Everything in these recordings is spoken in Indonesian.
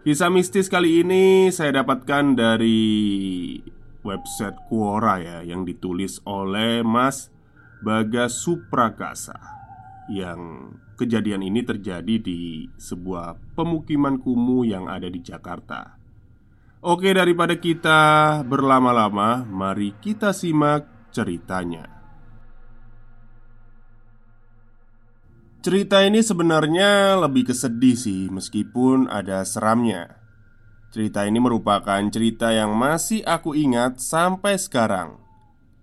Kisah mistis kali ini saya dapatkan dari website Quora ya Yang ditulis oleh Mas Bagas Suprakasa Yang kejadian ini terjadi di sebuah pemukiman kumuh yang ada di Jakarta. Oke daripada kita berlama-lama Mari kita simak ceritanya Cerita ini sebenarnya lebih kesedih sih, meskipun ada seramnya. Cerita ini merupakan cerita yang masih aku ingat sampai sekarang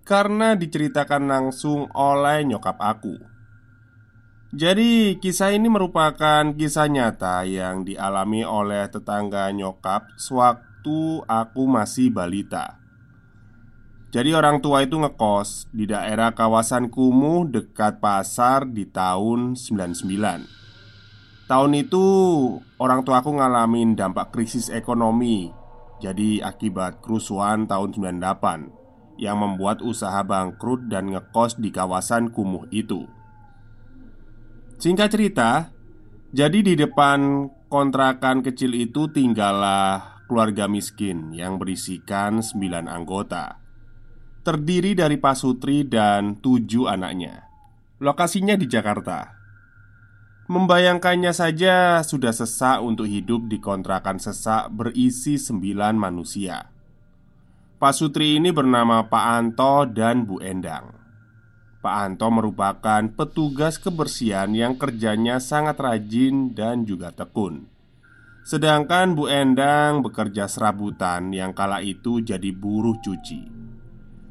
karena diceritakan langsung oleh nyokap aku. Jadi, kisah ini merupakan kisah nyata yang dialami oleh tetangga nyokap sewaktu aku masih balita. Jadi orang tua itu ngekos di daerah kawasan kumuh dekat pasar di tahun 99 Tahun itu orang tua aku ngalamin dampak krisis ekonomi Jadi akibat kerusuhan tahun 98 Yang membuat usaha bangkrut dan ngekos di kawasan kumuh itu. Singkat cerita Jadi di depan kontrakan kecil itu tinggallah keluarga miskin yang berisikan 9 anggota terdiri dari Pak Sutri dan tujuh anaknya. Lokasinya di Jakarta. Membayangkannya saja sudah sesak untuk hidup di kontrakan sesak berisi sembilan manusia. Pak Sutri ini bernama Pak Anto dan Bu Endang. Pak Anto merupakan petugas kebersihan yang kerjanya sangat rajin dan juga tekun. Sedangkan Bu Endang bekerja serabutan yang kala itu jadi buruh cuci.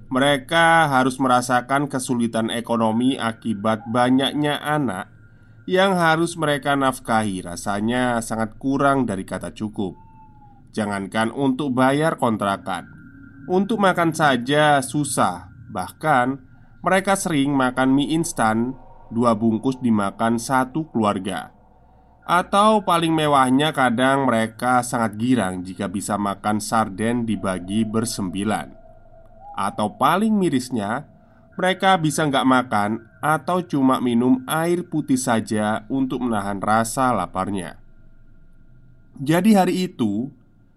Mereka harus merasakan kesulitan ekonomi akibat banyaknya anak yang harus mereka nafkahi. Rasanya sangat kurang dari kata cukup. Jangankan untuk bayar kontrakan, untuk makan saja susah. Bahkan mereka sering makan mie instan dua bungkus dimakan satu keluarga. Atau paling mewahnya kadang mereka sangat girang jika bisa makan sarden dibagi bersembilan atau paling mirisnya, mereka bisa nggak makan atau cuma minum air putih saja untuk menahan rasa laparnya. Jadi hari itu,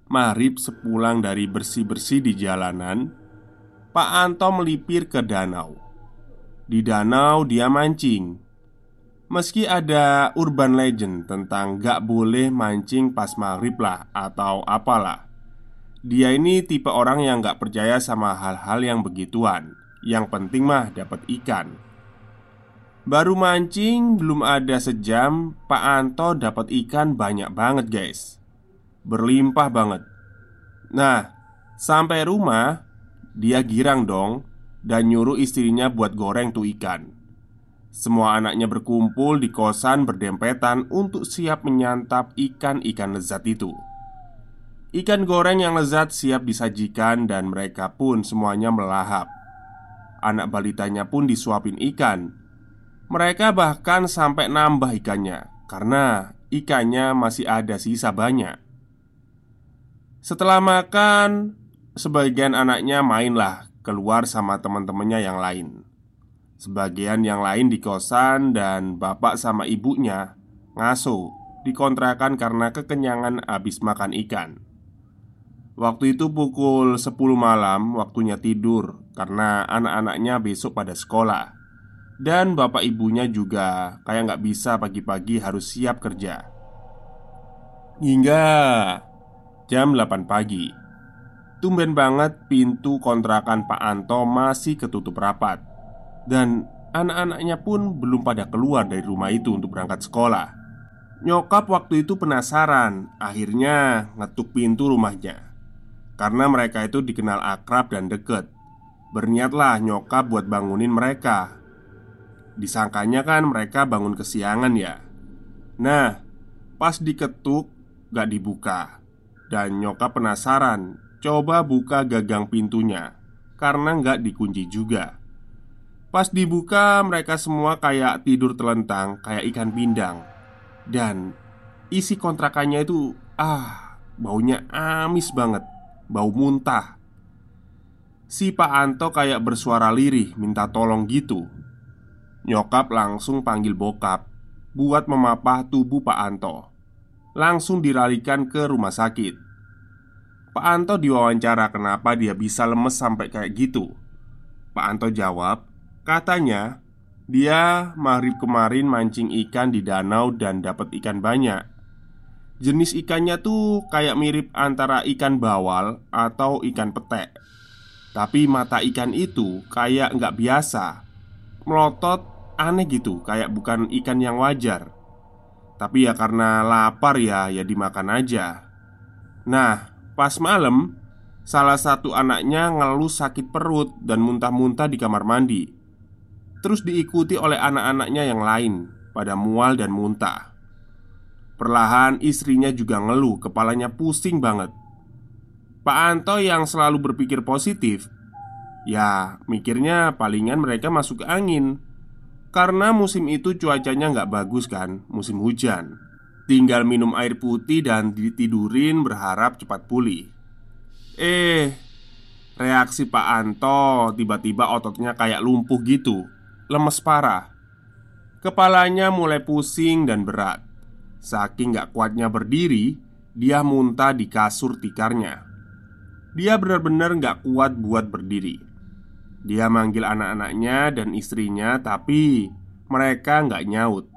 Marib sepulang dari bersih-bersih di jalanan, Pak Anto melipir ke danau. Di danau dia mancing. Meski ada urban legend tentang gak boleh mancing pas maghrib lah atau apalah dia ini tipe orang yang gak percaya sama hal-hal yang begituan. Yang penting mah dapat ikan. Baru mancing belum ada sejam Pak Anto dapat ikan banyak banget guys. Berlimpah banget. Nah sampai rumah Dia girang dong Dan nyuruh istrinya buat goreng tuh ikan. Semua anaknya berkumpul di kosan berdempetan Untuk siap menyantap ikan-ikan lezat itu Ikan goreng yang lezat siap disajikan dan mereka pun semuanya melahap. Anak balitanya pun disuapin ikan. Mereka bahkan sampai nambah ikannya Karena ikannya masih ada sisa banyak. Setelah makan Sebagian anaknya mainlah keluar sama teman-temannya yang lain. Sebagian yang lain di kosan dan bapak sama ibunya Ngaso dikontrakan karena kekenyangan habis makan ikan Waktu itu pukul 10 malam waktunya tidur Karena anak-anaknya besok pada sekolah. Dan bapak ibunya juga kayak nggak bisa pagi-pagi harus siap kerja. Hingga jam 8 pagi. Tumben banget pintu kontrakan Pak Anto masih ketutup rapat. Dan anak-anaknya pun belum pada keluar dari rumah itu untuk berangkat sekolah. Nyokap waktu itu penasaran Akhirnya ngetuk pintu rumahnya Karena mereka itu dikenal akrab dan deket. Berniatlah nyokap buat bangunin mereka. Disangkanya kan mereka bangun kesiangan ya. Nah, pas diketuk gak dibuka. Dan nyokap penasaran Coba buka gagang pintunya. Karena nggak dikunci juga. Pas dibuka mereka semua kayak tidur telentang Kayak ikan pindang. Dan isi kontrakannya itu Ah baunya amis banget Bau muntah. Si Pak Anto kayak bersuara lirih minta tolong gitu. Nyokap langsung panggil bokap Buat memapah tubuh Pak Anto. Langsung diralikan ke rumah sakit. Pak Anto diwawancara kenapa dia bisa lemes sampai kayak gitu. Pak Anto jawab Katanya Dia maghrib kemarin mancing ikan di danau dan dapat ikan banyak Jenis ikannya tuh kayak mirip antara ikan bawal atau ikan petek Tapi mata ikan itu kayak nggak biasa Melotot aneh gitu Kayak bukan ikan yang wajar Tapi ya karena lapar ya, ya dimakan aja Nah, Pas malam, salah satu anaknya ngeluh sakit perut dan muntah-muntah di kamar mandi. Terus diikuti oleh anak-anaknya yang lain pada mual dan muntah. Perlahan istrinya juga ngeluh, kepalanya pusing banget. Pak Anto yang selalu berpikir positif, ya mikirnya palingan mereka masuk angin. Karena musim itu cuacanya nggak bagus kan, musim hujan. Tinggal minum air putih dan ditidurin berharap cepat pulih Eh, reaksi Pak Anto tiba-tiba ototnya kayak lumpuh gitu Lemes parah Kepalanya mulai pusing dan berat Saking gak kuatnya berdiri Dia muntah di kasur tikarnya Dia benar-benar gak kuat buat berdiri Dia manggil anak-anaknya dan istrinya Tapi mereka gak nyaut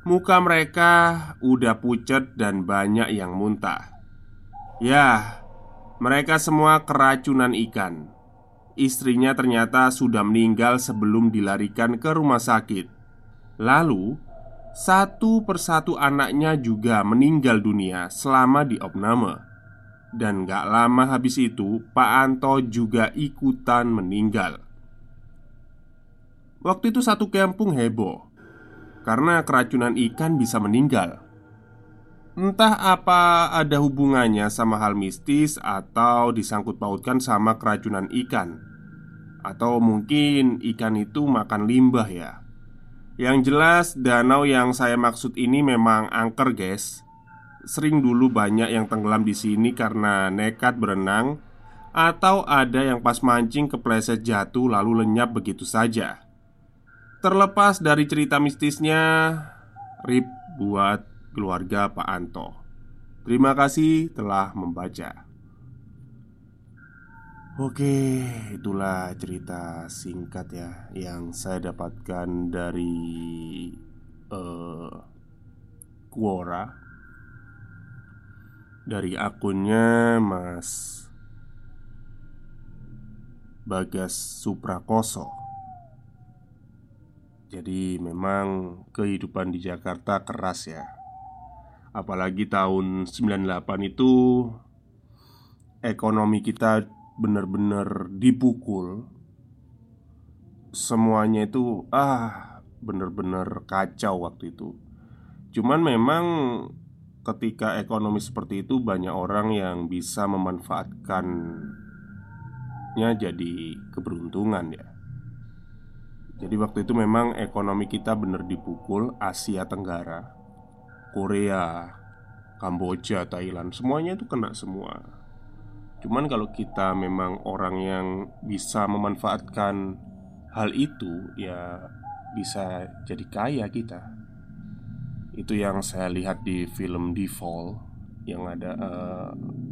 Muka mereka udah pucat dan banyak yang muntah. Ya, mereka semua keracunan ikan. Istrinya ternyata sudah meninggal sebelum dilarikan ke rumah sakit. Lalu, satu persatu anaknya juga meninggal dunia selama di opname. Dan gak lama habis itu, Pak Anto juga ikutan meninggal. Waktu itu satu kampung heboh karena keracunan ikan bisa meninggal. Entah apa ada hubungannya sama hal mistis atau disangkut pautkan sama keracunan ikan Atau mungkin ikan itu makan limbah ya Yang jelas danau yang saya maksud ini memang angker guys. Sering dulu banyak yang tenggelam di sini karena nekat berenang Atau ada yang pas mancing kepleset jatuh lalu lenyap begitu saja. Terlepas dari cerita mistisnya Rip buat keluarga Pak Anto. Terima kasih telah membaca Oke, itulah cerita singkat ya Yang saya dapatkan dari uh, Quora. Dari akunnya Mas Bagas Suprakoso. Jadi memang kehidupan di Jakarta keras ya. Apalagi tahun 98 itu Ekonomi kita benar-benar dipukul Semuanya itu ah benar-benar kacau waktu itu Cuman memang ketika ekonomi seperti itu banyak orang yang bisa memanfaatkannya jadi keberuntungan ya. Jadi waktu itu memang ekonomi kita benar dipukul Asia Tenggara, Korea, Kamboja, Thailand, semuanya itu kena semua. Cuman kalau kita memang orang yang bisa memanfaatkan hal itu, ya bisa jadi kaya kita. Itu yang saya lihat di film Default yang ada uh,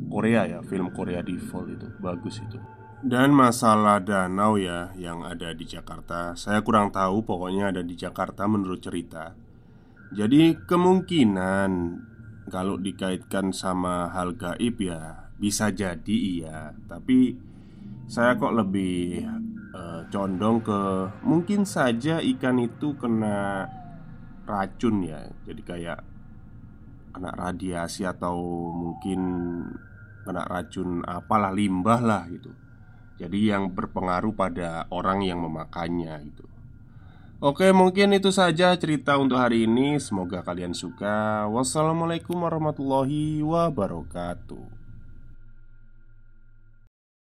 Korea ya, film Korea Default itu bagus itu. Dan masalah danau ya yang ada di Jakarta Saya kurang tahu pokoknya ada di Jakarta menurut cerita Jadi kemungkinan kalau dikaitkan sama hal gaib ya bisa jadi iya Tapi saya kok lebih uh, condong ke Mungkin saja ikan itu kena racun ya Jadi kayak kena radiasi atau mungkin kena racun apalah limbah lah gitu jadi yang berpengaruh pada orang yang memakannya itu. Oke, mungkin itu saja cerita untuk hari ini. Semoga kalian suka. Wassalamualaikum warahmatullahi wabarakatuh.